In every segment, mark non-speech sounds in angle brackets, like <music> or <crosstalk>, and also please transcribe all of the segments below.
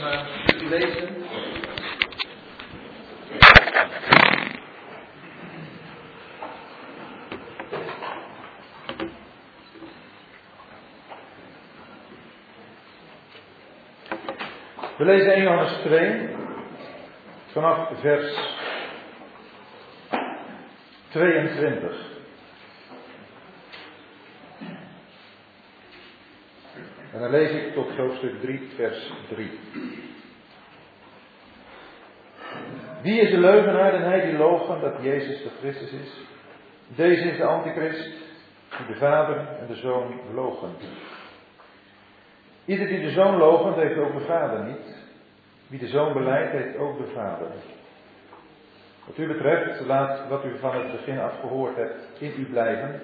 maar lezen. We lezen 1 Johannes 2 vanaf vers 22. En dan lees ik tot hoofdstuk 3, vers 3. Wie is de leugenaar en hij die logen dat Jezus de Christus is? Deze is de antichrist, die de vader en de zoon logen. Ieder die de zoon logent, heeft ook de vader niet. Wie de zoon beleidt, heeft ook de vader. Wat u betreft, laat wat u van het begin af gehoord hebt in u blijven.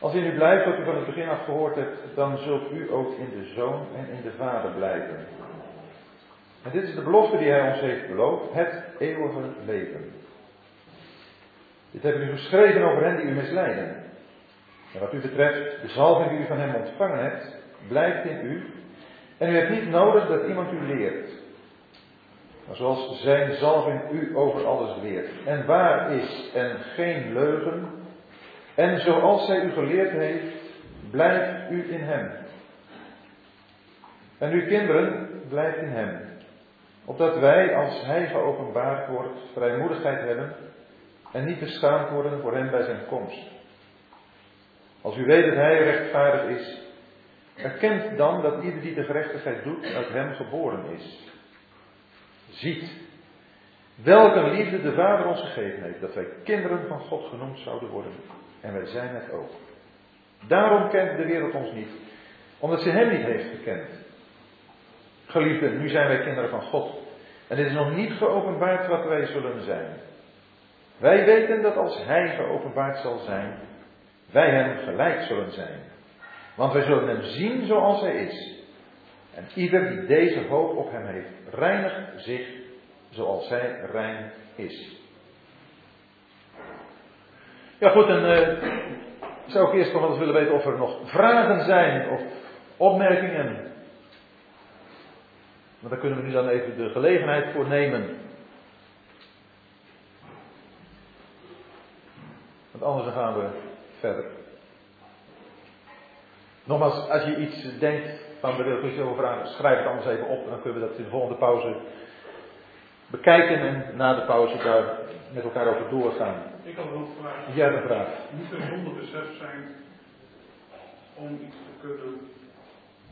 Als u blijft wat u van het begin af gehoord hebt, dan zult u ook in de zoon en in de vader blijven. En dit is de belofte die hij ons heeft beloofd, het eeuwige leven. Dit heb u geschreven over hen die u misleiden. En wat u betreft, de zalving die u van hem ontvangen hebt, blijft in u. En u hebt niet nodig dat iemand u leert. Maar zoals zijn zalving u over alles leert. En waar is en geen leugen. En zoals zij u geleerd heeft, blijft u in hem. En uw kinderen, blijft in hem. Opdat wij, als hij geopenbaard wordt, vrijmoedigheid hebben en niet beschaamd worden voor hem bij zijn komst. Als u weet dat hij rechtvaardig is, erkent dan dat ieder die de gerechtigheid doet, uit hem geboren is. Ziet welke liefde de Vader ons gegeven heeft, dat wij kinderen van God genoemd zouden worden. En wij zijn het ook. Daarom kent de wereld ons niet, omdat ze hem niet heeft gekend. Geliefden, nu zijn wij kinderen van God. En het is nog niet geopenbaard wat wij zullen zijn. Wij weten dat als Hij geopenbaard zal zijn, wij Hem gelijk zullen zijn. Want wij zullen Hem zien zoals Hij is. En ieder die deze hoop op Hem heeft, reinigt zich zoals Hij rein is. Ja goed, en uh, zou ik eerst nog wel eens willen weten of er nog vragen zijn of opmerkingen. Maar daar kunnen we nu dan even de gelegenheid voor nemen. Want anders gaan we verder. Nogmaals, als je iets denkt van we willen iets over vragen, schrijf het anders even op en dan kunnen we dat in de volgende pauze bekijken en na de pauze daar met elkaar over doorgaan. Ik had een vraag. Vraag. Moet er zonder besef zijn om iets te kunnen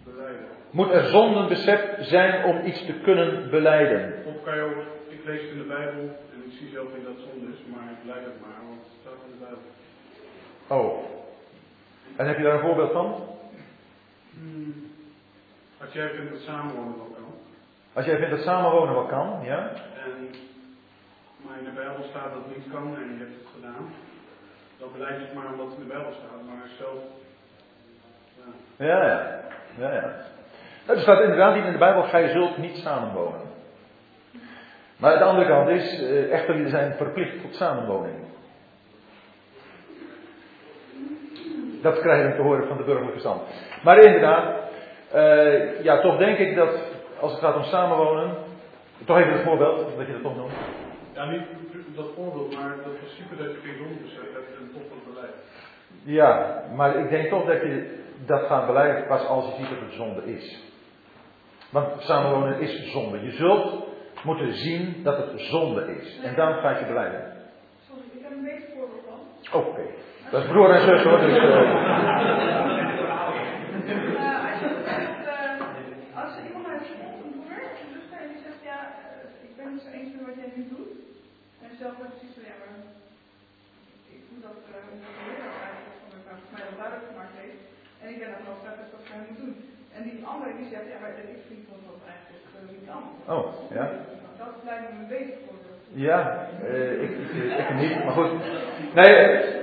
beleiden? Moet er zonder besef zijn om iets te kunnen beleiden? Of kan je ook, ik lees het in de Bijbel en ik zie zelf niet dat het zonde is, maar ik leid het maar, want het staat in de Bijbel. Oh. En heb je daar een voorbeeld van? Hmm. Als jij vindt dat samenwonen wel kan. Als jij vindt dat samenwonen wel kan, ja? En, maar in de Bijbel staat dat niet kan en je hebt het gedaan. Beleid je het maar omdat het in de Bijbel staat, maar zelf. Ja. Ja, ja. ja, ja. Er staat inderdaad niet in de Bijbel, gij zult niet samenwonen. Maar de andere kant is, eh, echter, zijn verplicht tot samenwoning. Dat krijg ik te horen van de burgerlijke stand. Maar inderdaad, uh, ja, toch denk ik dat als het gaat om samenwonen, toch even het voorbeeld, dat je dat toch noemt. Ja, niet dat voorbeeld, maar dat principe dat je geen zondebesef hebt en toch dat beleid. Ja, maar ik denk toch dat je dat gaat beleiden pas als je ziet dat het zonde is. Want samenwonen is zonde. Je zult moeten zien dat het zonde is. En dan ga je beleiden. Sorry, ik heb een beter voorbeeld van. Oké. Dat is broer en zus hoor. Dus, uh... <laughs> Uh, als, je bijvoorbeeld, uh, als er iemand naar de school een broer, een zuster, en die zegt, ja, uh, ik ben het zo eens met wat jij nu doet. Precies ja, maar ik doe dat, uh, omdat de leraar eigenlijk van van mij duidelijk gemaakt heeft. En ik ben ervan overtuigd dat ik dat moeten doen. En die andere die zegt, ja, maar ik vind dat dat eigenlijk uh, niet kan. Oh, ja. Dat lijkt me een beter voorbeeld. Ja, uh, ik, ik, ik niet, maar goed. Nee, uh,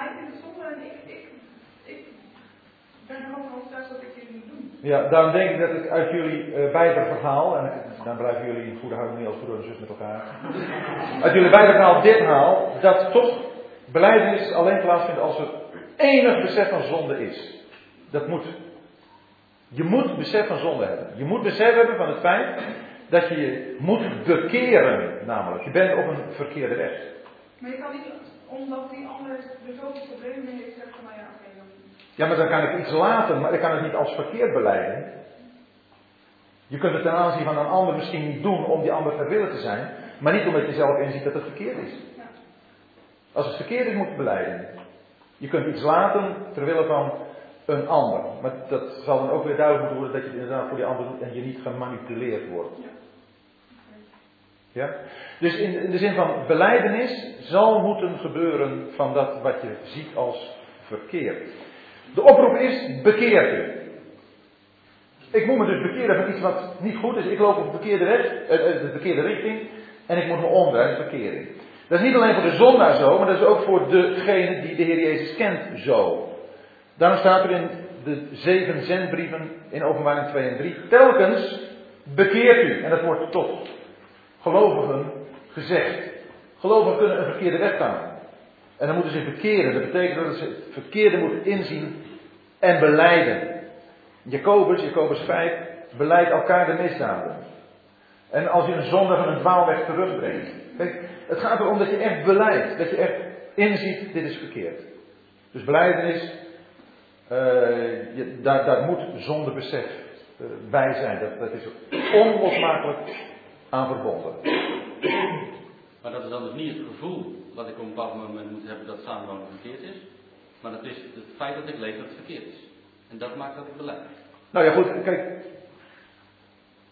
hij vindt het zonde en ik, ik, ik ben er gewoon overtuigd dat ik dit moet doen. Ja, daarom denk ik dat ik uit jullie uh, Bijbelverhaal, en dan blijven jullie in goede harmonie als broer en zus met elkaar. Uit jullie Bijbelverhaal dit haal, dat toch beleidenis alleen plaatsvindt als er enig besef van zonde is. Dat moet. Je moet besef van zonde hebben. Je moet besef hebben van het feit dat je je moet bekeren, namelijk. Je bent op een verkeerde weg. Maar je kan niet, omdat die ander er zoveel problemen heeft, zeggen van nou ja, oké. Ja, maar dan kan ik iets laten, maar ik kan het niet als verkeerd beleiden. Je kunt het ten aanzien van een ander misschien niet doen om die ander ter te zijn, maar niet omdat je zelf inziet dat het verkeerd is. Als het verkeerd is, moet je beleiden. Je kunt iets laten terwille van een ander. Maar dat zal dan ook weer duidelijk moeten worden dat je het inderdaad voor die ander doet en je niet gemanipuleerd wordt. Ja. Ja? Dus in, in de zin van beleidenis zal moeten gebeuren van dat wat je ziet als verkeerd. De oproep is bekeer u. Ik moet me dus bekeren van iets wat niet goed is. Ik loop op de verkeerde weg, eh, eh, de verkeerde richting. En ik moet me omdraaien, verkering. Dat is niet alleen voor de zondaar zo, maar dat is ook voor degene die de Heer Jezus kent zo. Daarom staat er in de zeven zendbrieven in openbaring 2 en 3, telkens bekeert u. En dat wordt tot gelovigen gezegd. Gelovigen kunnen een verkeerde weg gaan. En dan moeten ze bekeren. Dat betekent dat ze het verkeerde moeten inzien en beleiden. Jacobus, Jacobus 5, beleidt elkaar de misdaden. En als je een zonde van een dwaalweg terugbrengt. Kijk, het gaat erom dat je echt beleidt. Dat je echt inziet, dit is verkeerd. Dus beleidenis, uh, je, daar, moet zondebesef uh, bij zijn. Dat, dat is onlosmakelijk aan verbonden. Maar dat is dan dus niet het gevoel wat ik op een moment moet hebben dat samenwonen verkeerd is. Maar dat is het feit dat ik leef dat het verkeerd is. En dat maakt dat ik beleid. Nou ja, goed, kijk.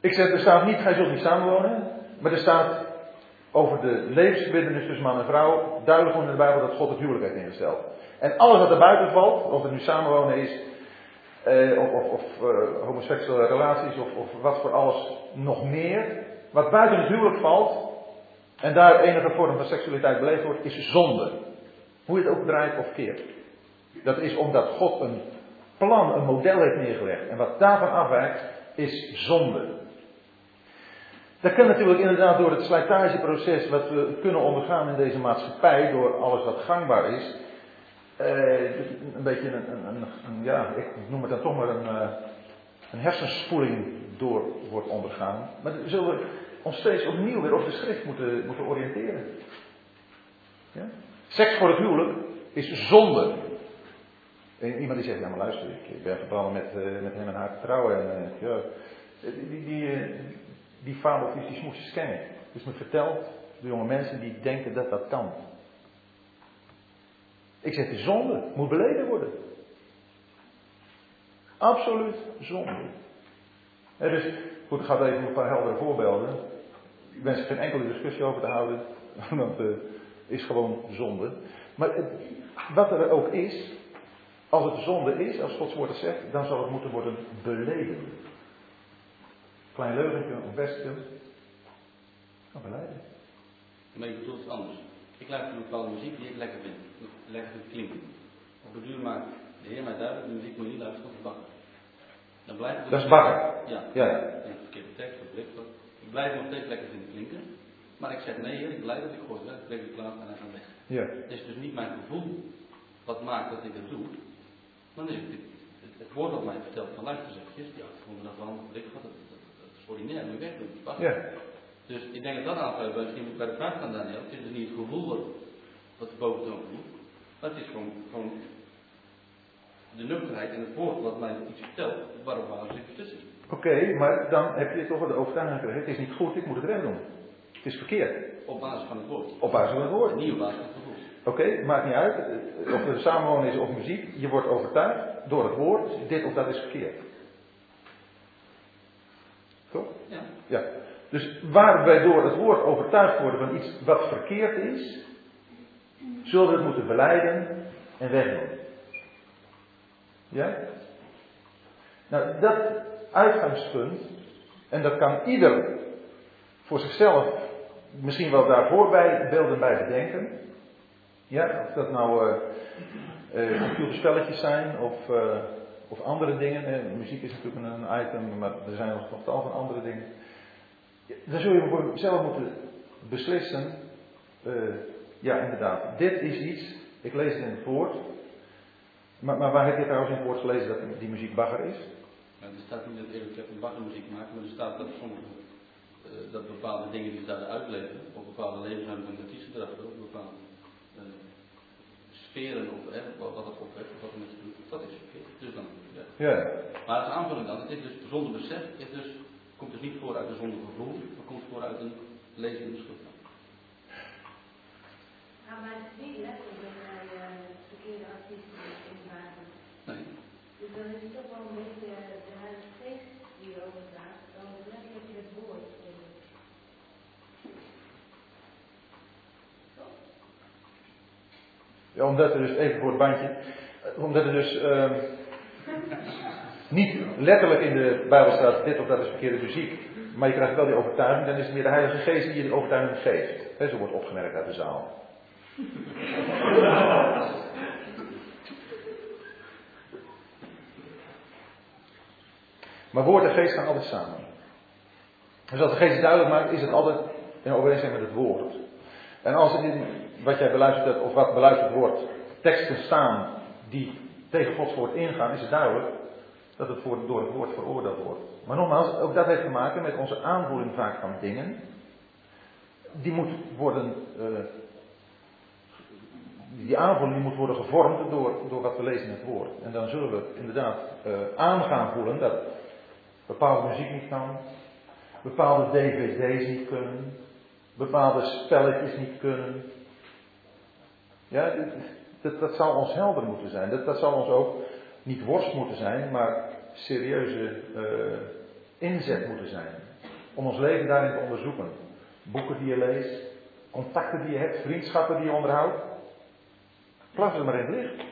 Ik zeg, er staat niet, gij zult niet samenwonen. Maar er staat over de levensverbindenis tussen man en vrouw duidelijk in de Bijbel dat God het huwelijk heeft ingesteld. En alles wat er buiten valt, of het nu samenwonen is, eh, of, of, of uh, homoseksuele relaties, of, of wat voor alles nog meer, wat buiten het huwelijk valt, en daar enige vorm van seksualiteit beleefd wordt, is zonde. Hoe je het ook draait of keert. Dat is omdat God een plan, een model heeft neergelegd. En wat daarvan afwijkt, is zonde. Dat kan natuurlijk inderdaad door het slijtageproces wat we kunnen ondergaan in deze maatschappij, door alles wat gangbaar is, eh, een beetje een, een, een, ja, ik noem het dan toch maar een, een hersenspoeling door wordt ondergaan. Maar we zullen ons steeds opnieuw weer op de schrift moeten, moeten oriënteren. Ja? Seks voor het huwelijk is zonde. En iemand die zegt, ja maar luister, ik ben gebrand met, uh, met hem en haar te trouwen. En, uh, ja, die, die, uh, die fabeltjes, die smoesjes ken ik. Dus me vertelt de jonge mensen die denken dat dat kan. Ik zeg, de zonde moet beleden worden. Absoluut zonde. Ja, dus, goed, ik ga even een paar heldere voorbeelden. Ik wens er geen enkele discussie over te houden, <laughs> want het uh, is gewoon zonde. Maar het, wat er ook is, als het zonde is, als Gods woord het zegt, dan zal het moeten worden beleden. Klein leugentje, een vestje. Nou, beleiden. Maar je bedoelt het anders. Ik luister naar bepaalde muziek die ik lekker vind. Lekker vind klinken. Op het duur maakt de Heer mij duidelijk, de muziek moet niet luisteren tot bakken. Dan blijft het dat is bakken. Ja. ja. In de. Ik blijf nog steeds lekker vinden klinken. Maar ik zeg nee, Heer, ik blijf dat ik het weg, ik klaar en hij gaat weg. Ja. Het is dus niet mijn gevoel wat maakt dat ik het doe. Dan is het, het, het woord wat mij vertelt van luister eventjes, ja, ik vond dat wel, ik dat, dat, dat is ordinair, moet je wegdoen. Ja. Dus ik denk dat dat bij misschien bij de vraag van Daniel. Het is dus niet het gevoel wat, wat de boventoon voelt. Maar het is gewoon, gewoon de nuchterheid en het woord wat mij iets vertelt. Waarom waar ik tussen. Oké, okay, maar dan heb je toch wel de overtuiging gekregen. Het is niet goed, ik moet het recht doen. Het is verkeerd. Op basis van het woord. Op basis van het woord. Niet op basis van het. Oké, okay, maakt niet uit. Of het samenwonen is of muziek. Je wordt overtuigd door het woord. Dit of dat is verkeerd. Toch? Ja. Ja. Dus waar wij door het woord overtuigd worden van iets wat verkeerd is, zullen we het moeten beleiden en wegdoen. Ja? Nou, dat uitgangspunt, en dat kan ieder voor zichzelf misschien wel daarvoor bij beelden bij bedenken. Ja, of dat nou uh, uh, zijn of, uh, of andere dingen. Muziek is natuurlijk een item, maar er zijn nog, nog tal van andere dingen. Dan zul je voor jezelf moeten beslissen. ja, inderdaad, dit is iets. Ik lees het in het woord. Maar, maar waar heb je trouwens in het woord gelezen dat die muziek bagger is? Ja, er staat niet dat Eric Clapton wachtmuziek maakt, maar er staat dat sommige uh, dat bepaalde dingen die ze daar uitleven, of bepaalde levenshouding van artiestengedrag, ook bepaalde uh, sferen of eh, wat dat opheft, of wat met je doet, dat is verkeerd. Dus dan, ja. ja. Maar het aanvulling dan, het is dus zonder besef, is dus, komt dus niet voor uit een zonder gevoel, maar komt voor uit een lezende schuld. Nou, maar het is niet letterlijk dat wij uh, verkeerde artiesten invagen. Nee. Dus dan is het toch wel een beetje de Heilige Geest die erover gaat, dan letterlijk het woord. Omdat er dus, even voor het bandje, omdat er dus uh, niet letterlijk in de Bijbel staat dit of dat is verkeerde muziek, maar je krijgt wel die overtuiging, dan is het meer de Heilige Geest die je die overtuiging geeft. Zo wordt opgemerkt uit de zaal. maar woord en geest gaan altijd samen. Dus als de geest duidelijk maakt, is het altijd in overeenstemming met het woord. En als het in wat jij beluistert hebt, of wat beluisterd wordt, teksten staan die tegen Gods woord ingaan, is het duidelijk dat het door het woord veroordeeld wordt. Maar nogmaals, ook dat heeft te maken met onze aanvoeling vaak van dingen. Die moet worden, uh, die aanvoeling moet worden gevormd door, door wat we lezen in het woord. En dan zullen we inderdaad uh, aan gaan voelen dat bepaalde muziek niet kan, bepaalde dvd's niet kunnen, bepaalde spelletjes niet kunnen. Ja, dat, dat zal ons helder moeten zijn. Dat, dat zal ons ook niet worst moeten zijn, maar serieuze uh, inzet moeten zijn. Om ons leven daarin te onderzoeken. Boeken die je leest, contacten die je hebt, vriendschappen die je onderhoudt. Plaats het maar in het licht.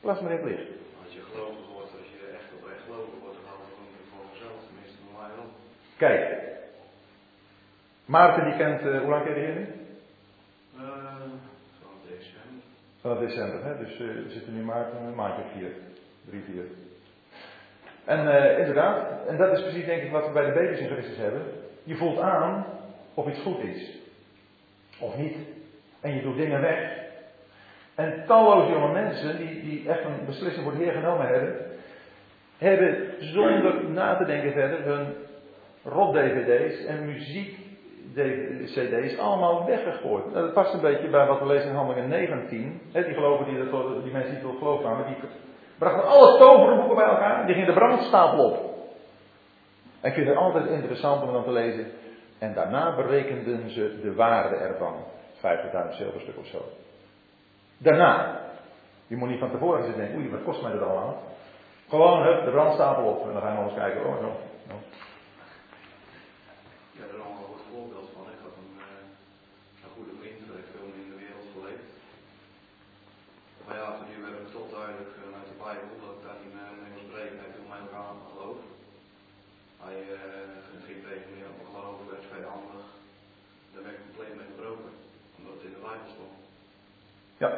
Plaats het maar in het licht. Als je gelovig wordt, als je echt oprecht gelovig wordt, dan houdt het voor vanzelf. Tenminste, wel. Kijk. Maarten die kent, uh, hoe lang ken je de Heer nu? Uh, vanaf december. Vanaf december, hè? dus uh, we zitten nu maart een maandje of vier. Drie, vier. En uh, inderdaad, en dat is precies denk ik wat we bij de baby's in Christus hebben. Je voelt aan of iets goed is. Of niet. En je doet dingen weg. En talloze jonge mensen die, die echt een beslissing voor de hebben, hebben zonder na te denken verder hun rot-dvd's en muziek CD's allemaal weggegooid. Nou, dat past een beetje bij wat we lezen in Handelingen 19. He, die geloven die, dat, die mensen die tot geloof kwamen, die brachten alle toverboeken bij elkaar. Die gingen de brandstapel op. En ik vind het altijd interessant om dan te lezen. En daarna berekenden ze de waarde ervan. 50.000 zilverstuk of zo. Daarna. Je moet niet van tevoren zitten denken, oei, wat kost mij dat allemaal? Gewoon, hup, de brandstapel op. En dan gaan we eens kijken, oh, zo. No. Ja, daar allemaal een goed voorbeeld van. Ik had een, uh, een goede vriend, dat heeft veel in de wereld geleefd. Maar ja, toen werd het toch duidelijk uh, uit de Bijbel dat ik daar niet uh, mee moest breken. Hij viel mij ook aan mijn geloof. Hij ging tegen me op mijn geloof, werd vijandig. Daar werd ik compleet mee gebroken, omdat het in de Bijbel stond. Ja,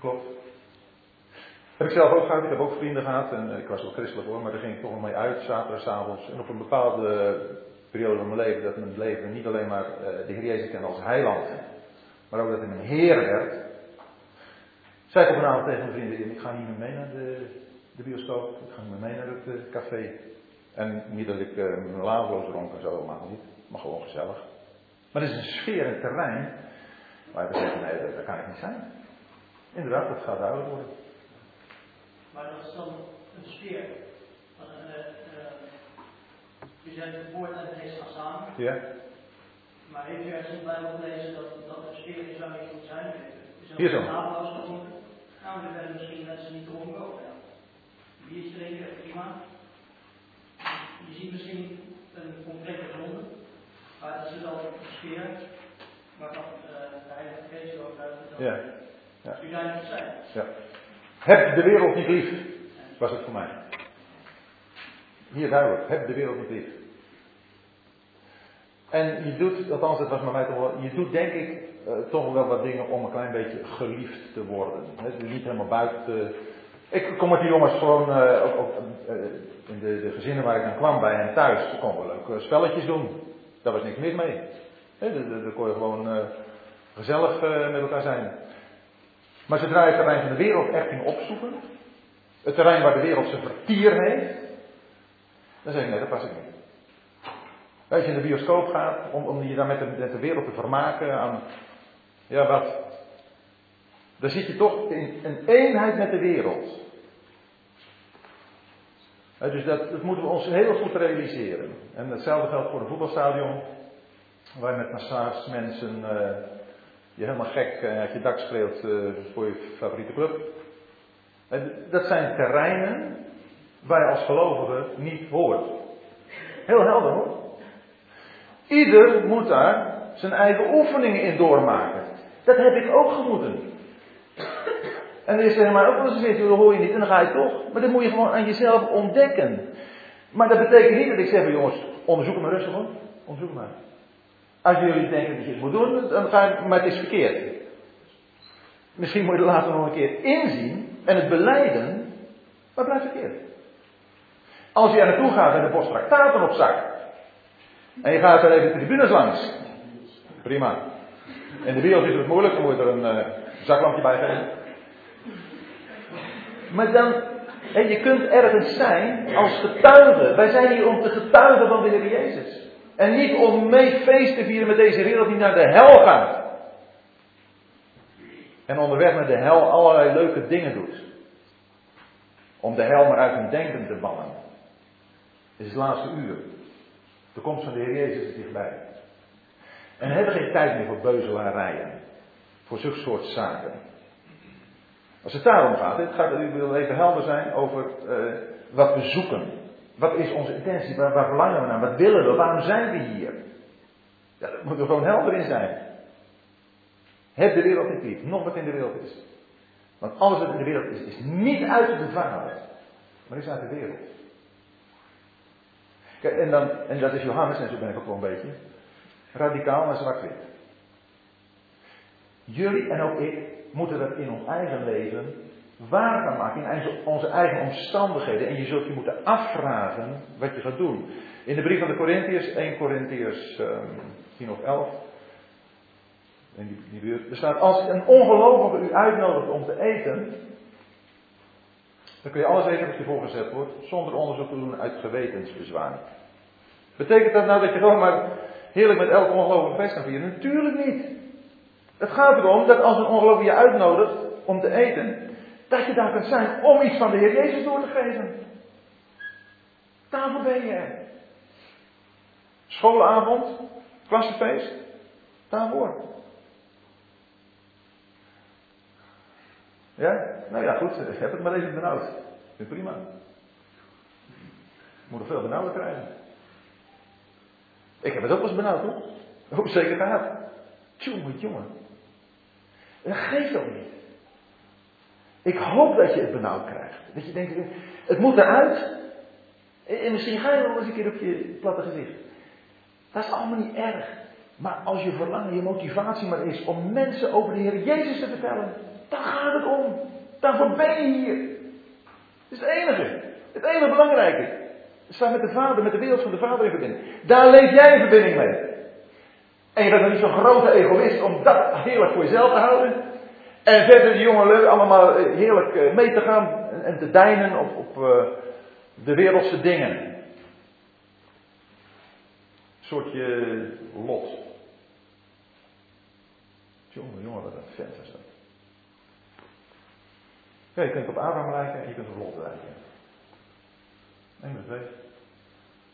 klopt. Heb ik zelf ook gehad. Ik heb ook vrienden gehad. En ik was wel christelijk hoor, maar daar ging ik toch nog mee uit, zaterdagavonds. En op een bepaalde periode van mijn leven, dat mijn leven niet alleen maar uh, de Heer Jezus kende als heiland, maar ook dat hij mijn Heer werd. Zei ik op een avond tegen mijn vrienden, ik ga niet meer mee naar de, de bioscoop, ik ga niet meer mee naar het uh, café. En niet dat ik mijn laveloos ronk en zo, helemaal niet, maar gewoon gezellig. Maar het is een sfeer, een terrein, waar we zeggen, nee, dat, dat kan ik niet zijn. Inderdaad, dat gaat duidelijk worden. Maar dat is dan een sfeer. Je zegt het woord en het geest gaan samen. Ja. Maar heeft u ergens in de Bijbel gelezen dat, dat er sfeer is waar je moet zijn? Hier zo. Nou, er werden misschien mensen niet dronken ja. Biertje drinken, prima. Je ziet misschien een complete zonde. Maar dat is wel een sfeer. Maar dat uh, de Heilige Geest Ja. ja. U zijn het zijn. Ja. Heb de wereld niet lief, was het voor mij. Hier duidelijk, heb de wereld niet lief. En je doet, althans dat was bij mij toch wel, je doet denk ik uh, toch wel wat dingen om een klein beetje geliefd te worden. He, niet helemaal buiten te... Ik kom met die jongens gewoon, uh, ook uh, in de, de, gezinnen waar ik dan kwam bij hen thuis, kon we leuke spelletjes doen. Daar was niks mis mee. Daar kon je gewoon gezellig met elkaar zijn. Maar zodra je het terrein van de wereld echt ging opzoeken, het terrein waar de wereld zijn vertier heeft, Dan zeg ik, nee, dat pas ik niet. Als je in de bioscoop gaat, om, je dan met de, met de wereld te vermaken aan, ja wat, dan zit je toch in een eenheid met de wereld. dus dat, dat, moeten we ons heel goed realiseren. En hetzelfde geldt voor een voetbalstadion, waar met massa's mensen uh, je helemaal gek uh, uit je dak speelt uh, voor je favoriete club. En dat zijn terreinen waar je als gelovige niet hoort. Heel helder hoor. Ieder moet daar zijn eigen oefeningen in doormaken. Dat heb ik ook gemoeten. En er is er maar ook wel eens weer, dat hoor je niet en dan ga je toch. Maar dat moet je gewoon aan jezelf ontdekken. Maar dat betekent niet dat ik zeg, jongens, onderzoek maar rustig hoor. Onderzoek maar. Als jullie denken dat je het moet doen, dan ga je, maar het is verkeerd. Misschien moet je er later nog een keer inzien en het beleiden, maar blijft verkeerd. Als je er naartoe gaat en de bos traktaten op zak, en je gaat er even de tribunes langs, prima. In de wereld is het moeilijk, dan moet je er een uh, zaklampje bij geven. Maar dan, en je kunt ergens zijn als getuige. Wij zijn hier om te getuigen van de Heer Jezus. En niet om mee feest te vieren met deze wereld die naar de hel gaat. En onderweg naar de hel allerlei leuke dingen doet. Om de hel maar uit hun denken te bannen. Het is het laatste uur. De komst van de Heer Jezus is dichtbij. En we hebben geen tijd meer voor beuzelarijen. Voor zulke soort zaken. Als het daarom gaat, het gaat, u wil even helder zijn over uh, wat we zoeken. Wat is onze intentie? Waar, verlangen we naar? Wat willen we? Waarom zijn we hier? Ja, daar moeten we gewoon helder in zijn. Heb de wereld niet lief, nog wat in de wereld is. Want alles wat in de wereld is, is niet uit de Vader, maar is uit de wereld. Kijk, en, dan, en dat is Johannes, en zo ben ik ook wel een beetje, radicaal en zwart-wit. Jullie en ook ik moeten dat in ons eigen leven waar gaan maken, in onze eigen omstandigheden. En je zult je moeten afvragen wat je gaat doen. In de brief van de Corinthiërs, 1 Corinthiërs um, 10 of 11, in die, die er staat, als een ongelovige u uitnodigt om te eten, dan kun je alles eten wat je voorgezet wordt, zonder onderzoek te doen uit gewetensbezwaar. Betekent dat nou dat je gewoon maar heerlijk met elke ongelovige feest kan vieren? Natuurlijk niet. Het gaat erom dat als een ongelovige je uitnodigt om te eten, dat je daar kunt zijn om iets van de Heer Jezus door te geven. Daarvoor ben je. Schoolavond, klassenfeest, daarvoor. Ja? Nou ja, goed, heb het maar even benauwd. Vind prima. Moet er veel benauwder krijgen. Ik heb het ook eens benauwd hoor. Ook zeker gehad. Tjonge, jongen. Dat geeft ook niet. Ik hoop dat je het benauwd krijgt. Dat je denkt, het moet eruit. En misschien ga je nog eens een keer op je platte gezicht. Dat is allemaal niet erg. Maar als je verlangen, je motivatie maar is om mensen over de Heer Jezus te vertellen, dan gaat het om. Daarvoor ben je hier. Dat is het enige. Het enige belangrijke. Sta met de Vader, met de wereld van de Vader in verbinding. Daar leef jij in verbinding mee. En je bent nog niet zo'n grote egoïst om dat heerlijk voor jezelf te houden. En verder die jongen leuk allemaal eh, heerlijk eh, mee te gaan en te deinen op, op uh, de wereldse dingen. Een soortje lot. Jongen, jongen, wat een vent is dat. Ja, je kunt op Abraham lijken en je kunt op Lot lijken. Neem het weet.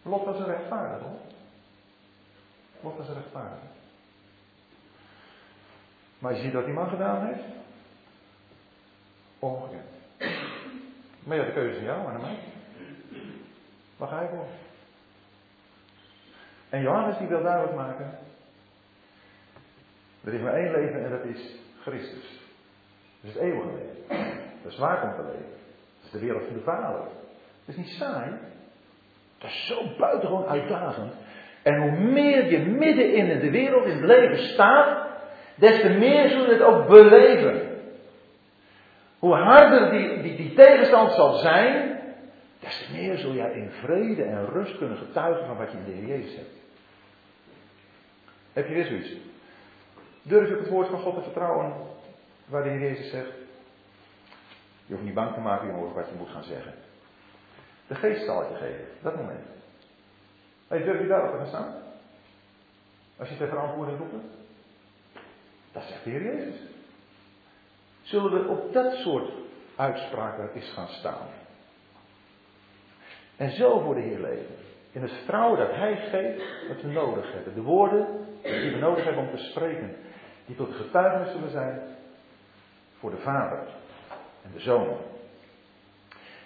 Lot was een rechtvaardig hoor. Lot was een rechtvaardig. Maar je ziet wat die man gedaan heeft. Ongekend. Maar ja, de keuze is jou en aan mij. Waar ga je voor? En Johannes die wil duidelijk maken. Er is maar één leven en dat is Christus. Dat is het eeuwige leven. Dat is waar om te leven. Dat is de wereld van de Vader. Dat is niet saai. Dat is zo buitengewoon uitdagend. En hoe meer je midden in de wereld, in het leven staat, des te meer zul je het ook beleven. Hoe harder die, die, tegenstand zal zijn, des te meer zul jij in vrede en rust kunnen getuigen van wat je in de Heer Jezus hebt. Heb je weer zoiets? Durf op het woord van God te vertrouwen waar de Heer Jezus zegt? Je hoeft niet bang te maken, jongen, wat je moet gaan zeggen. De geest zal het je geven, dat moment. Hey, durf je daarop te gaan staan? Als je ter verantwoording roept? Dat zegt de Heer Jezus. Zullen we op dat soort uitspraken eens gaan staan? En zo voor de Heer leven. In het vertrouwen dat Hij geeft wat we nodig hebben. De woorden die we nodig hebben om te spreken. Die tot getuigenis zullen zijn voor de Vader en de Zoon.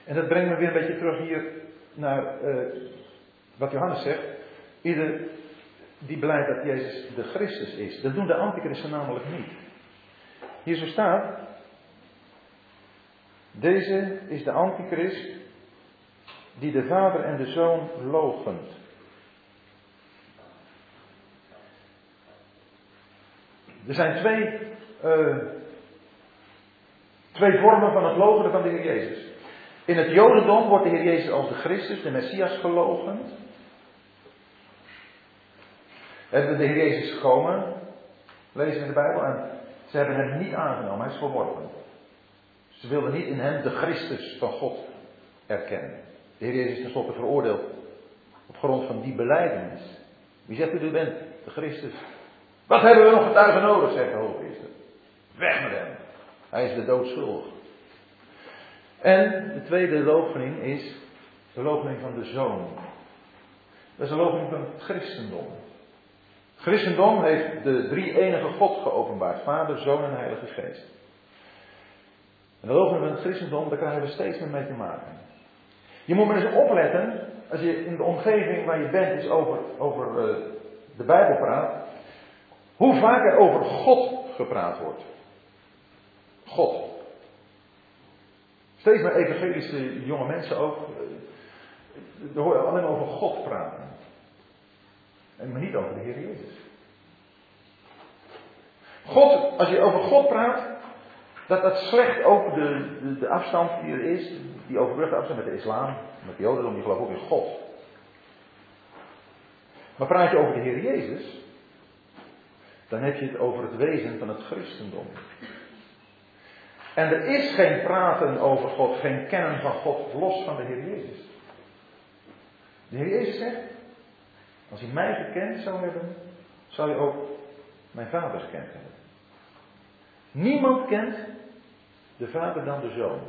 En dat brengt me weer een beetje terug hier naar uh, wat Johannes zegt. Ieder die blijkt dat Jezus de Christus is. Dat doen de antichristen namelijk niet. Hier zo staat. Deze is de antichrist die de vader en de zoon logent. Er zijn twee, uh, twee vormen van het logenen van de Heer Jezus. In het Jodendom wordt de Heer Jezus als de Christus, de Messias, gelogend. En de Heer Jezus gekomen, lezen in de Bijbel, en ze hebben hem niet aangenomen, hij is verworpen. Ze wilden niet in hem de Christus van God erkennen. De Heer Jezus is tenslotte veroordeeld op grond van die beleidenis. Wie zegt u, u bent de Christus? Wat hebben we nog getuigen nodig, zegt de hoogpriester. Weg met hem. Hij is de dood schuldig. En de tweede loochening is de loochening van de zoon. Dat is de loochening van het christendom. Christendom heeft de drie enige God geopenbaard. Vader, Zoon en Heilige Geest. En loochening van het christendom, daar krijgen we steeds meer mee te maken. Je moet maar eens opletten, als je in de omgeving waar je bent eens over, over uh, de Bijbel praat, hoe vaak er over God gepraat wordt. God. Steeds meer evangelische jonge mensen ook. Er eh, horen alleen maar over God praten. En maar niet over de Heer Jezus. God, als je over God praat, dat dat slecht ook de, de, afstand die er is, die overbrugde afstand met de islam, met de jodendom, die geloven ook in God. Maar praat je over de Heer Jezus, dan heb je het over het wezen van het christendom. En er is geen praten over God, geen kennen van God los van de Heer Jezus. De Heer Jezus zegt, als hij mij gekend zou hebben, zou hij ook mijn vader gekend hebben. Niemand kent de vader dan de zoon.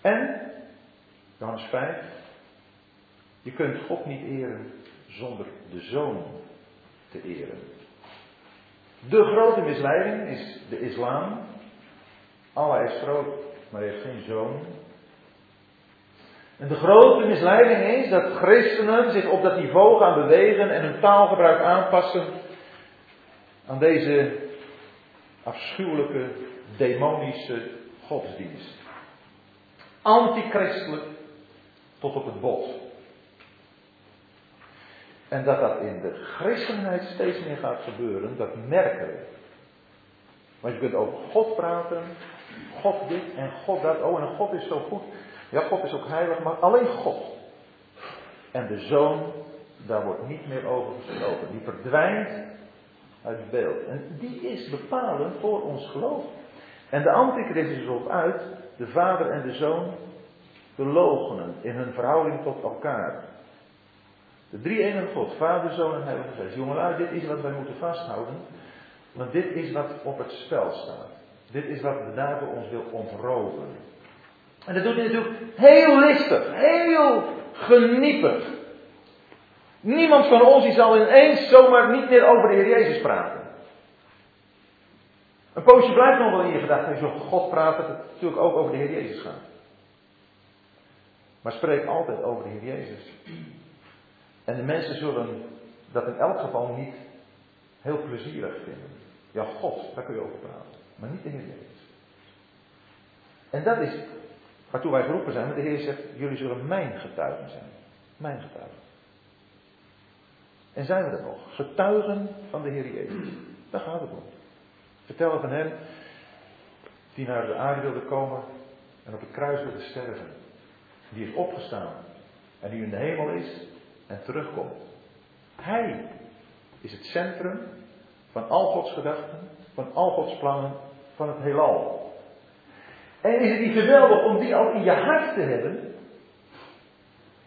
En, Johannes 5, je kunt God niet eren zonder de zoon te eren. De grote misleiding is de islam. Allah is groot, maar heeft geen zoon. En de grote misleiding is dat christenen zich op dat niveau gaan bewegen en hun taalgebruik aanpassen aan deze afschuwelijke, demonische godsdienst. Antichristelijk tot op het bot. En dat dat in de christenheid steeds meer gaat gebeuren, dat merken we. Want je kunt over God praten, God dit en God dat. Oh, en God is zo goed. Ja, God is ook heilig, maar alleen God. En de zoon, daar wordt niet meer over gesproken. Die verdwijnt uit beeld. En die is bepalend voor ons geloof. En de antichrist is erop uit de vader en de zoon te logenen in hun verhouding tot elkaar. De drie enige God, Vader, Zoon en Heilige Geest. Jongelui, dit is wat wij moeten vasthouden. Want dit is wat op het spel staat. Dit is wat de duivel ons wil ontroven. En dat doet hij natuurlijk heel listig, heel geniepig. Niemand van ons die zal ineens zomaar niet meer over de Heer Jezus praten. Een poosje blijft nog wel in je gedachten. Als je over God praat, dat het natuurlijk ook over de Heer Jezus gaat. Maar spreek altijd over de Heer Jezus. En de mensen zullen dat in elk geval niet heel plezierig vinden. Ja, God, daar kun je over praten. Maar niet de Heer Jezus. En dat is waartoe wij geroepen zijn. De Heer zegt, jullie zullen mijn getuigen zijn. Mijn getuigen. En zijn we er nog? Getuigen van de Heer Jezus. Daar gaat het om. Vertellen van hem die naar de aarde wilde komen en op het kruis wilde sterven. Die is opgestaan en die in de hemel is en terugkomt. Hij is het centrum van al Gods gedachten, van al Gods plannen, van het heelal. En is het niet geweldig om die al in je hart te hebben?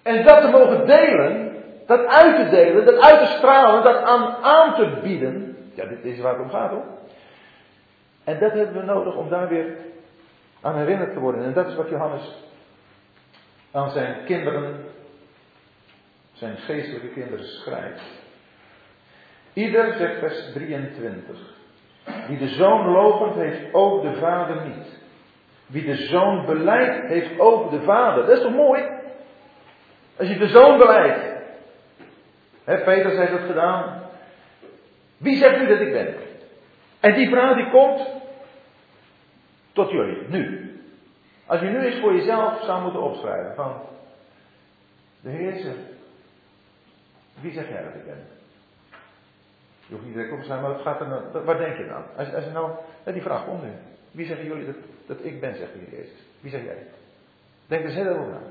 En dat te mogen delen, dat uit te delen, dat uit te stralen, dat aan, aan te bieden. Ja, dit is waar het om gaat hoor. En dat hebben we nodig om daar weer aan herinnerd te worden. En dat is wat Johannes aan zijn kinderen, zijn geestelijke kinderen schrijft. Ieder, zegt vers 23, wie de zoon lopend heeft ook de vader niet. Wie de zoon beleidt, heeft ook de vader. Dat is toch mooi? Als je de zoon beleidt. Hè, Petrus heeft het gedaan. Wie zegt u dat ik ben? En die vraag die komt tot jullie, nu. Als je nu eens voor jezelf zou moeten opschrijven van de Heer wie zeg jij dat ik ben? Je hoeft niet direct op te schrijven, maar het gaat er nou, denk je dan? Als, als je nou, die vraag komt nu. Wie zeggen jullie dat, dat ik ben, zegt de Heer Jezus? Wie zeg jij? Denk er heel over na.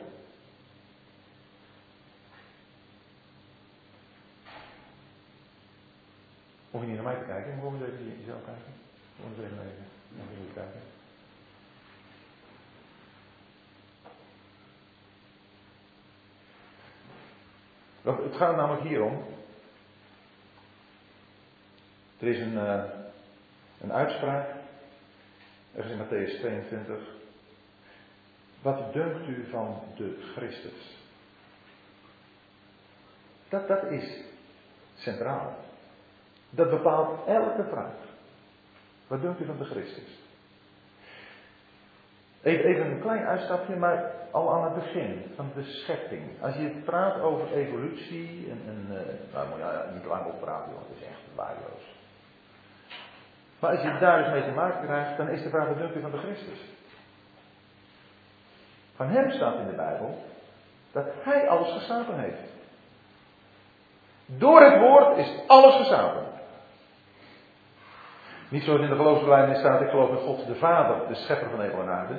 Hoef je niet naar mij te kijken, maar gewoon eens even jezelf kijken. Gewoon eens even naar jullie kijken. Het gaat namelijk hierom. Er is een, uh, een uitspraak, ergens in Matthäus 22. Wat dunkt u van de Christus? Dat, dat is centraal. Dat bepaalt elke vraag. Wat dunkt u van de Christus? Even, even een klein uitstapje, maar al aan het begin van de schepping. Als je praat over evolutie, en, en uh, nou moet je niet lang op praten, want het is echt waardeloos. Maar als je daar eens mee te maken krijgt, dan is de vraag wat van de Christus. Van hem staat in de Bijbel dat hij alles geschapen heeft. Door het woord is alles geschapen. Niet zoals in de geloofsbelijdenis staat, ik geloof in God de Vader, de schepper van hemel en aarde.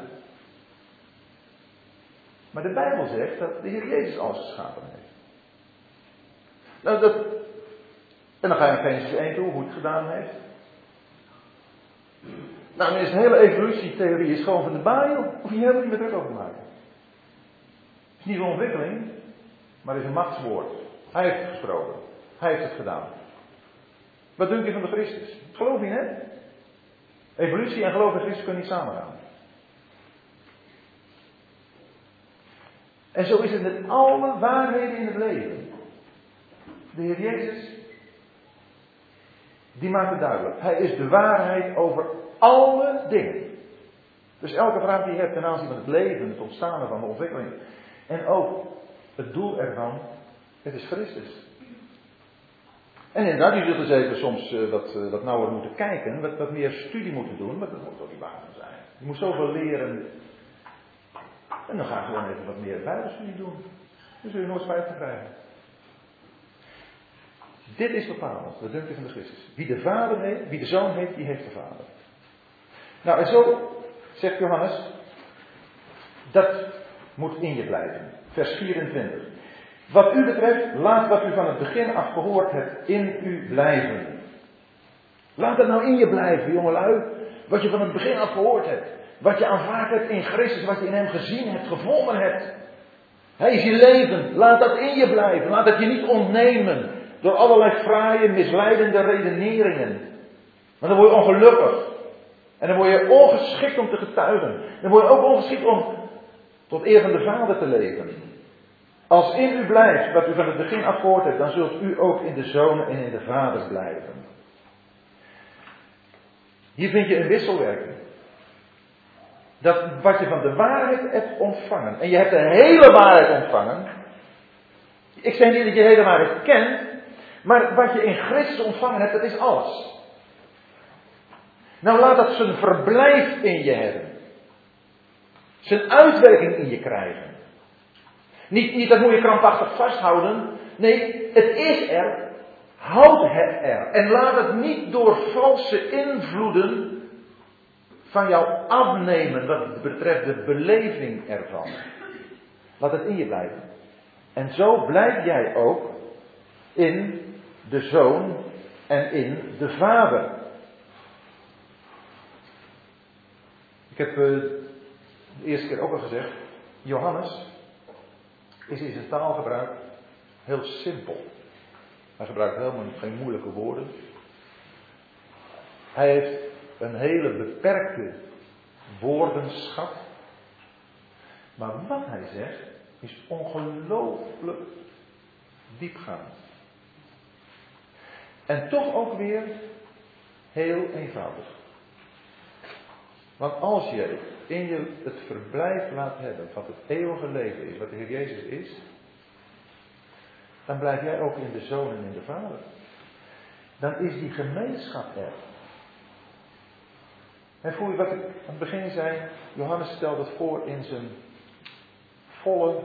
Maar de Bijbel zegt dat de Heer Jezus alles geschapen heeft. Nou, dat, en dan ga je in Genesis 1 toe, hoe het gedaan heeft. Nou, dan is de hele evolutietheorie is gewoon van de Bijbel. Hoef je helemaal niet meer druk over te maken. Het is niet een ontwikkeling, maar het is een machtswoord. Hij heeft het gesproken. Hij heeft het gedaan. Wat denk je van de Christus? Geloof je, hè? Evolutie en geloof in Christus kunnen niet samengaan. En zo is het met alle waarheden in het leven. De Heer Jezus, die maakt het duidelijk. Hij is de waarheid over alle dingen. Dus elke vraag die je hebt ten aanzien van het leven, het ontstaan van de ontwikkeling. En ook het doel ervan, het is Christus. En inderdaad, je zult dus even soms uh, wat, uh, wat nauwer moeten kijken, wat, wat meer studie moeten doen, maar dat moet toch niet waar zijn. Je moet zoveel leren. En dan ga je gewoon even wat meer bijbelstudie doen. Dan zul je nooit spijt krijgen. Dit is bepalend, wat denkt u van de Christus. Wie de Vader heeft, wie de Zoon heeft, die heeft de Vader. Nou, en zo zegt Johannes, dat moet in je blijven. Vers 24. Wat u betreft, laat wat u van het begin af gehoord hebt in u blijven. Laat het nou in je blijven, jongelui. Wat je van het begin af gehoord hebt. Wat je aanvaard hebt in Christus, wat je in Hem gezien hebt, gevonden hebt. Hij is je leven. Laat dat in je blijven. Laat het je niet ontnemen door allerlei fraaie, misleidende redeneringen. Maar dan word je ongelukkig. En dan word je ongeschikt om te getuigen. Dan word je ook ongeschikt om tot eer van de Vader te leven. Als in u blijft wat u van het begin af gehoord hebt, dan zult u ook in de zonen en in de vaders blijven. Hier vind je een wisselwerking. Dat wat je van de waarheid hebt ontvangen, en je hebt de hele waarheid ontvangen. Ik zeg niet dat je de hele waarheid kent, maar wat je in Christus ontvangen hebt, dat is alles. Nou laat dat zijn verblijf in je hebben. Zijn uitwerking in je krijgen. Niet, niet dat moet je krampachtig vasthouden. Nee, het is er. Houd het er. En laat het niet door valse invloeden van jou afnemen wat betreft de beleving ervan. Laat het in je blijven. En zo blijf jij ook in de zoon en in de vader. Ik heb uh, de eerste keer ook al gezegd, Johannes is in zijn taalgebruik heel simpel. Hij gebruikt helemaal geen moeilijke woorden. Hij heeft een hele beperkte woordenschat. Maar wat hij zegt is ongelooflijk diepgaand. En toch ook weer heel eenvoudig. Want als je in je het verblijf laat hebben wat het eeuwige leven is, wat de Heer Jezus is, dan blijf jij ook in de Zoon en in de Vader. Dan is die gemeenschap er. En voel je wat ik aan het begin zei? Johannes stelt het voor in zijn volle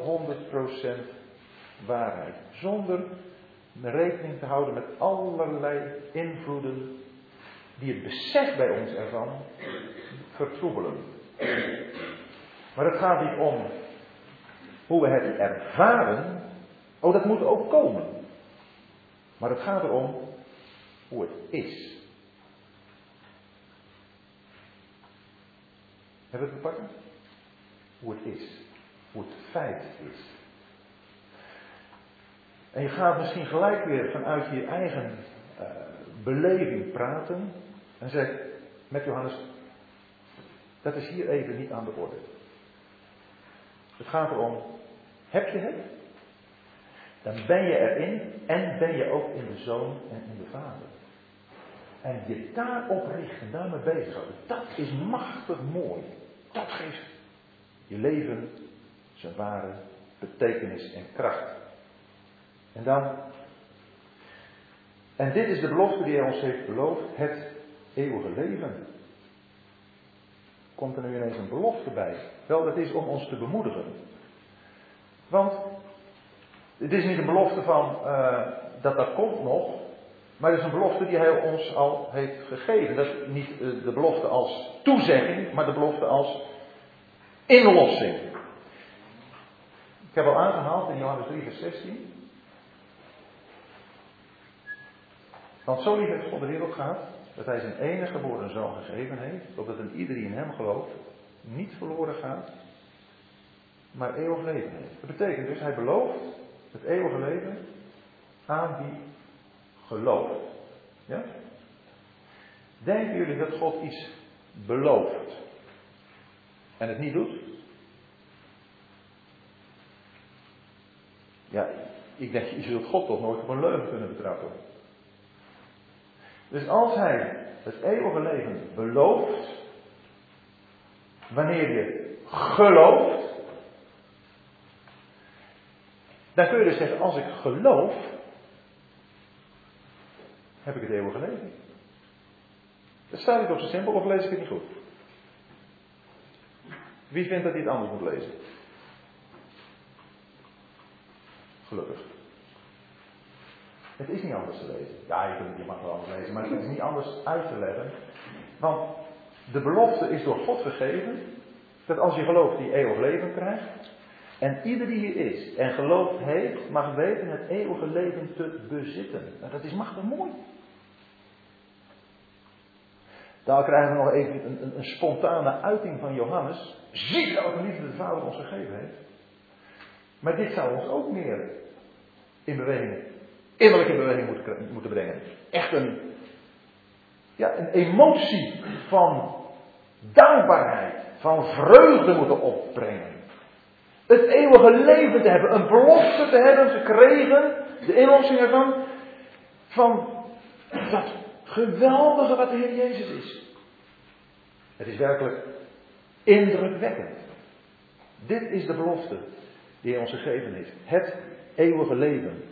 100% waarheid. Zonder rekening te houden met allerlei invloeden die het besef bij ons ervan vertroebelen. Maar het gaat niet om hoe we het ervaren. Oh, dat moet ook komen. Maar het gaat erom hoe het is. Hebben we het te pakken? Hoe het is. Hoe het feit is. En je gaat misschien gelijk weer vanuit je eigen uh, beleving praten. En zegt met Johannes, dat is hier even niet aan de orde. Het gaat erom, heb je het? Dan ben je erin en ben je ook in de zoon en in de vader. En je daarop richten, daarmee bezighouden, dat is machtig mooi. Dat geeft je leven zijn ware betekenis en kracht. En dan, en dit is de belofte die hij ons heeft beloofd, het eeuwige leven. Komt er nu ineens een belofte bij? Wel, dat is om ons te bemoedigen. Want het is niet een belofte van uh, dat dat komt nog, maar het is een belofte die hij ons al heeft gegeven. Dat is niet uh, de belofte als toezegging, maar de belofte als inlossing. Ik heb al aangehaald in Johannes 3, vers 16. Want zo lief heeft God de wereld gehad, dat hij zijn enige geboren zoon gegeven heeft, opdat een ieder die in hem gelooft, niet verloren gaat, maar eeuwig leven heeft. Dat betekent dus, hij belooft het eeuwige leven aan wie gelooft. Ja? Denken jullie dat God iets belooft en het niet doet? Ja, ik denk, je zult God toch nooit op een leugen kunnen betrappen. Dus als hij het eeuwige leven belooft, wanneer je gelooft, dan kun je dus zeggen, als ik geloof, heb ik het eeuwige leven. Dat staat niet op zo simpel, of lees ik het niet goed? Wie vindt dat hij het anders moet lezen? Gelukkig. Het is niet anders te lezen. Ja, je, kunt, je mag wel anders lezen, maar het is niet anders uit te leggen. Want de belofte is door God gegeven dat als je gelooft, die eeuwig leven krijgt. En ieder die hier is en gelooft heeft, mag weten het eeuwige leven te bezitten. En dat is machtig mooi. Daar krijgen we nog even een, een, een spontane uiting van Johannes. Zie welke liefde de Vader ons gegeven heeft. Maar dit zou ons ook meer in beweging innerlijk in beweging moeten, moeten brengen. Echt een, ja, een emotie van dankbaarheid, van vreugde moeten opbrengen. Het eeuwige leven te hebben, een belofte te hebben gekregen, de inlossing ervan, van dat geweldige wat de Heer Jezus is. Het is werkelijk indrukwekkend. Dit is de belofte die hij ons gegeven heeft. Het eeuwige leven.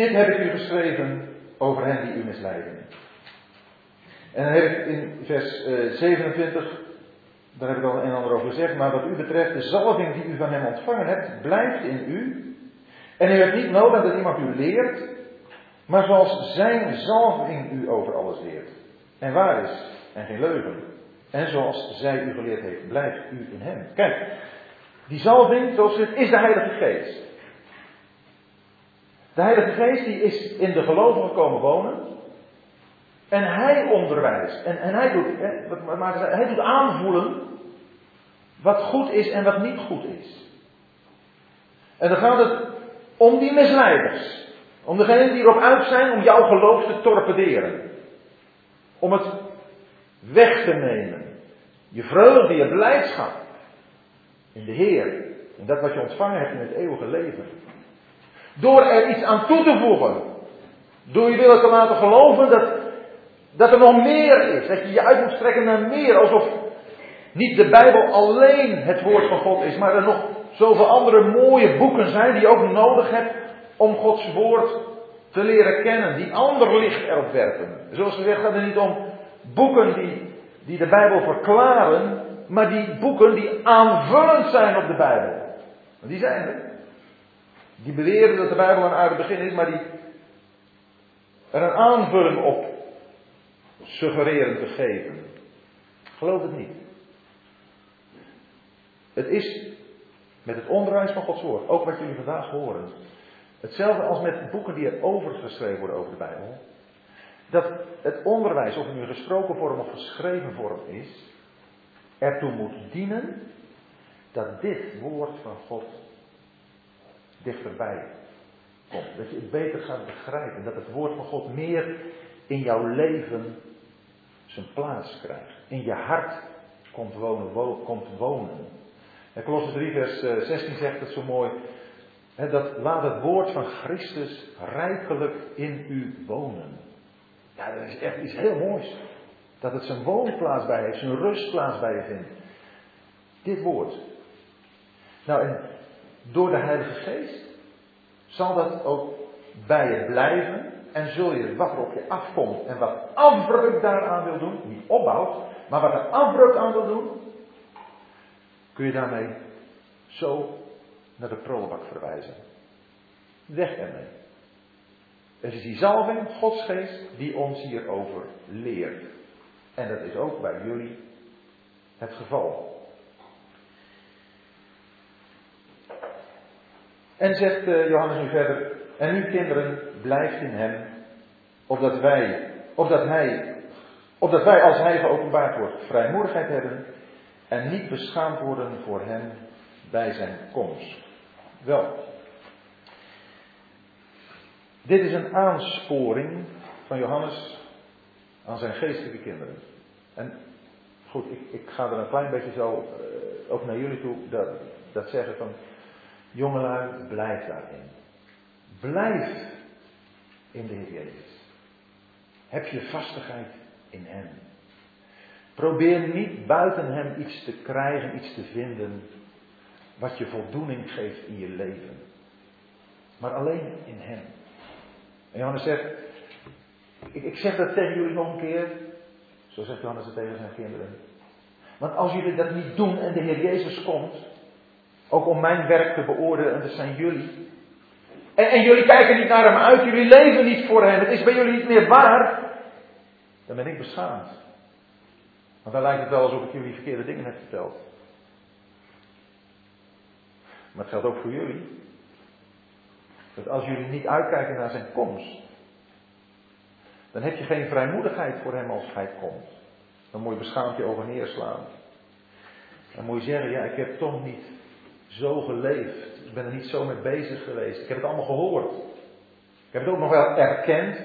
Dit heb ik u geschreven over hen die u misleiden. En dan heb ik in vers 27, eh, daar heb ik al een en ander over gezegd, maar wat u betreft, de zalving die u van hem ontvangen hebt, blijft in u. En u hebt niet nodig dat iemand u leert, maar zoals zijn zalving u over alles leert. En waar is, en geen leugen. En zoals zij u geleerd heeft, blijft u in hem. Kijk, die zalving, zoals het is de Heilige Geest. De Heilige Geest die is in de gelovigen komen wonen. En hij onderwijst. En, en hij, doet, hè, hij doet aanvoelen wat goed is en wat niet goed is. En dan gaat het om die misleiders. Om degenen die erop uit zijn om jouw geloof te torpederen. Om het weg te nemen. Je vreugde, je blijdschap. In de Heer. En dat wat je ontvangen hebt in het eeuwige leven. Door er iets aan toe te voegen. Door je willen te laten geloven dat, dat er nog meer is. Dat je je uit moet strekken naar meer. Alsof niet de Bijbel alleen het woord van God is. Maar er nog zoveel andere mooie boeken zijn die je ook nodig hebt om Gods woord te leren kennen. Die ander licht erop werpen. Zoals gezegd gaat het niet om boeken die, die de Bijbel verklaren. Maar die boeken die aanvullend zijn op de Bijbel. Die zijn er. Die beweren dat de Bijbel een aardig begin is, maar die er een aanvulling op suggereren te geven. Geloof het niet. Het is met het onderwijs van Gods woord, ook wat jullie vandaag horen, hetzelfde als met boeken die er overgeschreven worden over de Bijbel. Dat het onderwijs, of het nu gesproken vorm of geschreven vorm is, ertoe moet dienen dat dit woord van God dichterbij komt. Dat je het beter gaat begrijpen. Dat het woord van God meer in jouw leven zijn plaats krijgt. In je hart komt wonen. komt wonen. En Colossus 3 vers 16 eh, zegt het zo mooi. Dat laat het woord van Christus rijkelijk in u wonen. Ja, dat is echt iets heel moois. Dat het zijn woonplaats bij heeft, zijn rustplaats bij je vindt. Dit woord. Nou, en door de Heilige Geest zal dat ook bij je blijven. En zul je wat er op je afkomt en wat afbreuk daaraan wil doen, niet opbouwt, maar wat er afbreuk aan wil doen, kun je daarmee zo naar de prullenbak verwijzen. Weg ermee. Het is die zalving, Gods geest, die ons hierover leert. En dat is ook bij jullie het geval. En zegt uh, Johannes nu verder, en nu kinderen, blijft in hem, opdat wij, opdat hij, opdat wij als hij geopenbaard wordt, vrijmoedigheid hebben en niet beschaamd worden voor hem bij zijn komst. Wel, dit is een aansporing van Johannes aan zijn geestelijke kinderen. En goed, ik, ik ga er een klein beetje zo uh, ook naar jullie toe dat, dat zeggen van jongelui, blijf daarin. Blijf in de Heer Jezus. Heb je vastigheid in Hem. Probeer niet buiten Hem iets te krijgen, iets te vinden wat je voldoening geeft in je leven. Maar alleen in Hem. En Johannes zegt, ik, ik zeg dat tegen jullie nog een keer. Zo zegt Johannes het tegen zijn kinderen. Want als jullie dat niet doen en de Heer Jezus komt, ook om mijn werk te beoordelen, en dat zijn jullie. En, en, jullie kijken niet naar hem uit, jullie leven niet voor hem, het is bij jullie niet meer waar. Dan ben ik beschaamd. Want dan lijkt het wel alsof ik jullie verkeerde dingen heb verteld. Maar het geldt ook voor jullie. Dat als jullie niet uitkijken naar zijn komst, dan heb je geen vrijmoedigheid voor hem als hij komt. Dan moet je beschaamd je over neerslaan. Dan moet je zeggen, ja, ik heb toch niet zo geleefd. Ik ben er niet zo mee bezig geweest. Ik heb het allemaal gehoord. Ik heb het ook nog wel erkend.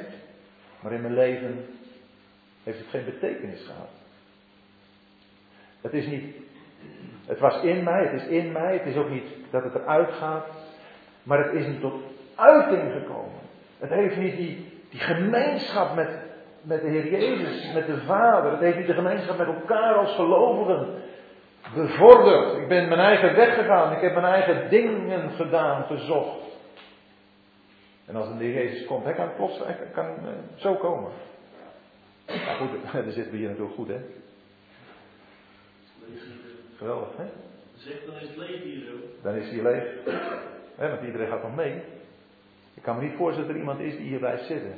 Maar in mijn leven heeft het geen betekenis gehad. Het is niet. Het was in mij, het is in mij. Het is ook niet dat het eruit gaat. Maar het is niet tot uiting gekomen. Het heeft niet die, die gemeenschap met, met de Heer Jezus, met de Vader. Het heeft niet de gemeenschap met elkaar als gelovigen bevorderd. Ik ben mijn eigen weg gegaan. Ik heb mijn eigen dingen gedaan, gezocht. En als een Heer Jezus komt, hij kan plots, hij kan uh, zo komen. Maar goed, <laughs> dat zit hier natuurlijk goed, hè? Geweldig, hè? Zeg, dan is het leeg hier zo. Dan is hij leeg. Hè, want iedereen gaat nog mee. Ik kan me niet voorstellen dat er iemand is die hier blijft zitten.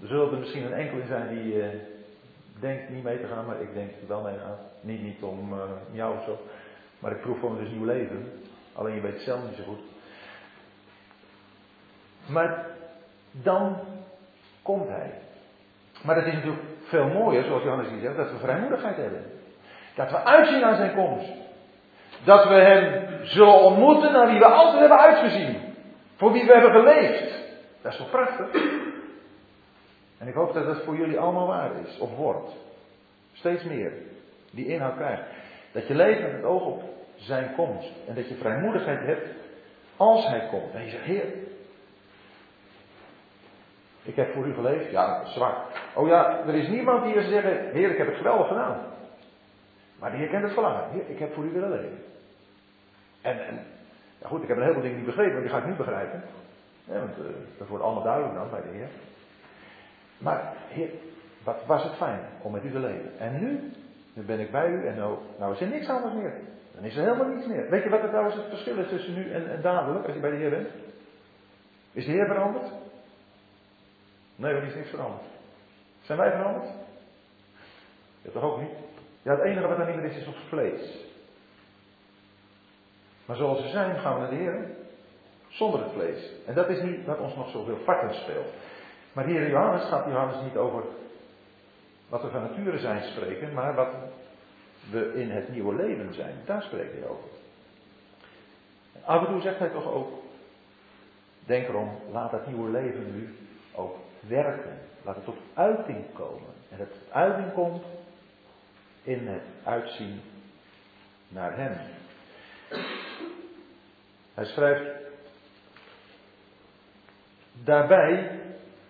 Er zullen er misschien een enkeling zijn die uh, denkt niet mee te gaan, maar ik denk er wel mee aan. Niet, niet om uh, jou of zo. Maar ik proef gewoon dus nieuw leven. Alleen je weet het zelf niet zo goed. Maar dan komt hij. Maar het is natuurlijk veel mooier, zoals Johannes hier zegt, dat we vrijmoedigheid hebben. Dat we uitzien aan zijn komst. Dat we hem zullen ontmoeten naar wie we altijd hebben uitgezien. Voor wie we hebben geleefd. Dat is toch prachtig? En ik hoop dat dat voor jullie allemaal waar is, of wordt. Steeds meer. Die inhoud krijgt. Dat je leeft met het oog op zijn komst. En dat je vrijmoedigheid hebt als hij komt. En je zegt, Heer, ik heb voor u geleefd. Ja, zwak. Oh ja, er is niemand die je zeggen, Heer, ik heb het geweldig gedaan. Maar de Heer kent het verlangen. Heer, ik heb voor u willen leven. En, en ja goed, ik heb een heleboel dingen niet begrepen, maar die ga ik niet begrijpen. Want uh, dat wordt allemaal duidelijk dan bij de Heer. Maar Heer, wat was het fijn om met u te leven. En nu, nu ben ik bij u en nou, nou is er niks anders meer. Dan is er helemaal niets meer. Weet je wat er trouwens het verschil is tussen nu en, dadelijk, als je bij de Heer bent? Is de Heer veranderd? Nee, er is niks veranderd. Zijn wij veranderd? Ja, toch ook niet? Ja, het enige wat er niet meer is, is ons vlees. Maar zoals we zijn, gaan we naar de Heer. Zonder het vlees. En dat is niet wat ons nog zoveel vakken speelt. Maar hier Johannes gaat Johannes niet over wat we van nature zijn spreken, maar wat we in het nieuwe leven zijn. Daar spreekt hij over. Af en toe zegt hij toch ook, denk erom, laat dat nieuwe leven nu ook werken. Laat het tot uiting komen. En het uiting komt in het uitzien naar Hem. Hij schrijft daarbij,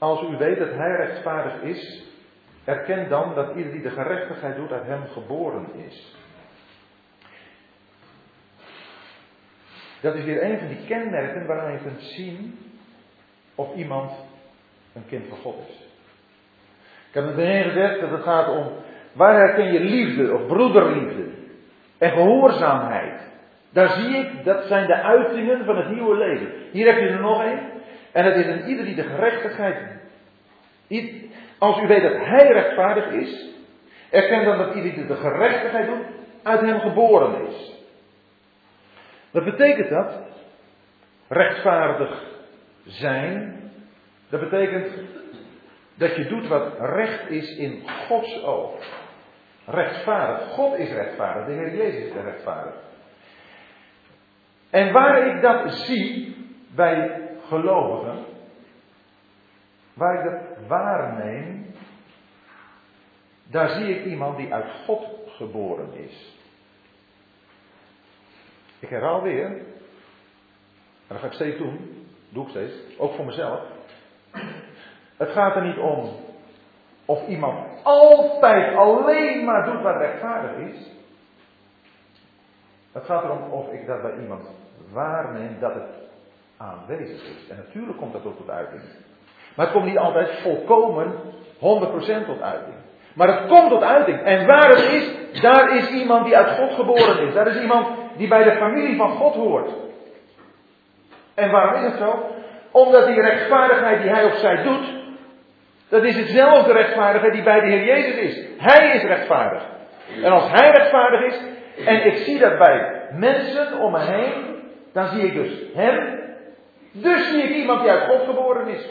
als u weet dat Hij rechtvaardig is, erken dan dat ieder die de gerechtigheid doet uit Hem geboren is. Dat is weer een van die kenmerken waaraan je kunt zien of iemand een kind van God is. Ik heb het meteen gezegd dat het gaat om waar herken je liefde of broederliefde en gehoorzaamheid. Daar zie ik, dat zijn de uitingen van het nieuwe leven. Hier heb je er nog een. En het is een ieder die de gerechtigheid. Als u weet dat hij rechtvaardig is, erken dan dat ieder die de gerechtigheid doet, uit hem geboren is. Wat betekent dat? Rechtvaardig zijn. Dat betekent dat je doet wat recht is in Gods oog. Rechtvaardig. God is rechtvaardig. De Heer Jezus is rechtvaardig. En waar ik dat zie bij gelovigen, waar ik dat waarneem, daar zie ik iemand die uit God geboren is. Ik herhaal weer, en dat ga ik steeds doen, doe ik steeds, ook voor mezelf. Het gaat er niet om of iemand altijd alleen maar doet wat rechtvaardig is. Het gaat erom of ik dat bij iemand waarneem dat het aanwezig is. En natuurlijk komt dat ook tot uiting. Maar het komt niet altijd volkomen 100% tot uiting. Maar het komt tot uiting. En waar het is, daar is iemand die uit God geboren is. Daar is iemand die bij de familie van God hoort. En waarom is het zo? Omdat die rechtvaardigheid die hij of zij doet, dat is hetzelfde rechtvaardigheid die bij de Heer Jezus is. Hij is rechtvaardig. En als hij rechtvaardig is, en ik zie dat bij mensen om me heen, dan zie ik dus hem. Dus zie ik iemand die uit God geboren is.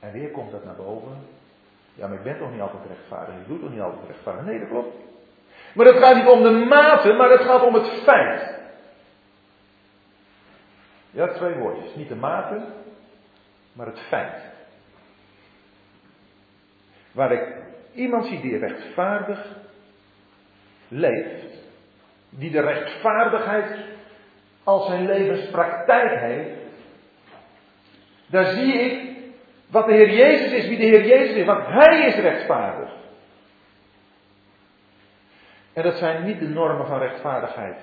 En weer komt dat naar boven. Ja, maar ik ben toch niet altijd rechtvaardig. Ik doe toch niet altijd rechtvaardig. Nee, dat klopt. Maar het gaat niet om de mate, maar het gaat om het feit. Ja, twee woordjes. Niet de mate, maar het feit. Waar ik iemand zie die rechtvaardig leeft, die de rechtvaardigheid als zijn levenspraktijk heeft, daar zie ik wat de Heer Jezus is, wie de Heer Jezus is, want Hij is rechtvaardig. En dat zijn niet de normen van rechtvaardigheid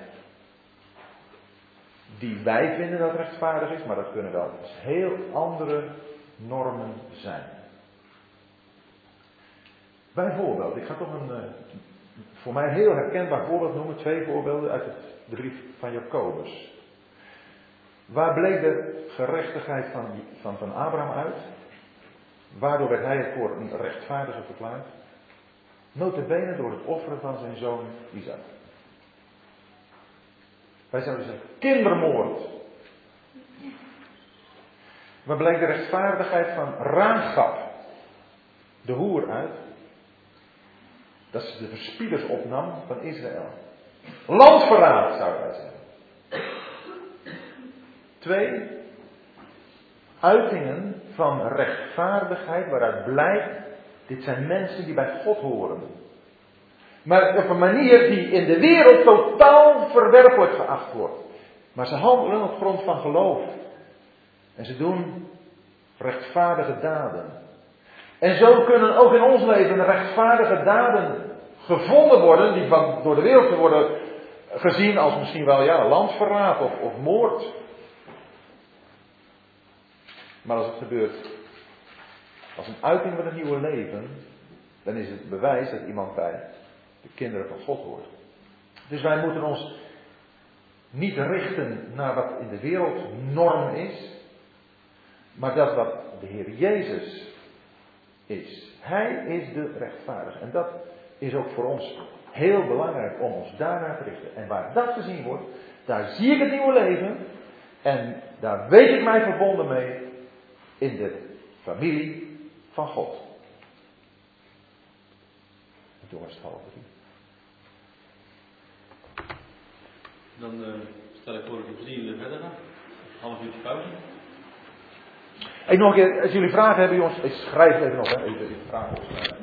die wij vinden dat rechtvaardig is, maar dat kunnen wel heel andere normen zijn. Bijvoorbeeld, ik ga toch een eh, voor mij heel herkenbaar voorbeeld noemen, twee voorbeelden uit de brief van Jacobus. Waar bleek de gerechtigheid van, van, van Abraham uit? Waardoor werd hij voor een rechtvaardige verklaard? Notabene door het offeren van zijn zoon Isaac. Wij zouden zeggen, kindermoord. Waar blijkt de rechtvaardigheid van Raagap, de hoer, uit? Dat is de verspiedersopnam van Israël. Landverraad, zouden wij zeggen. Twee uitingen van rechtvaardigheid waaruit blijkt, dit zijn mensen die bij God horen. Maar op een manier die in de wereld totaal verwerpelijk geacht wordt. Maar ze handelen op grond van geloof. En ze doen rechtvaardige daden. En zo kunnen ook in ons leven rechtvaardige daden gevonden worden, die van, door de wereld worden gezien als misschien wel ja, landverraad of, of moord. Maar als het gebeurt als een uiting van het nieuwe leven, dan is het bewijs dat iemand bij de kinderen van God hoort. Dus wij moeten ons niet richten naar wat in de wereld norm is, maar dat wat de Heer Jezus is. Hij is de rechtvaardige. En dat is ook voor ons heel belangrijk om ons daarnaar te richten. En waar dat gezien wordt, daar zie ik het nieuwe leven. En daar weet ik mij verbonden mee in de familie van God. En toen was het half drie. Dan uh, stel ik voor dat we drie uur verder gaan. Half uurtje pauze. Ik nog een keer, als jullie vragen hebben, jongens, ik schrijf even nog, hè, even, even vragen opschrijven.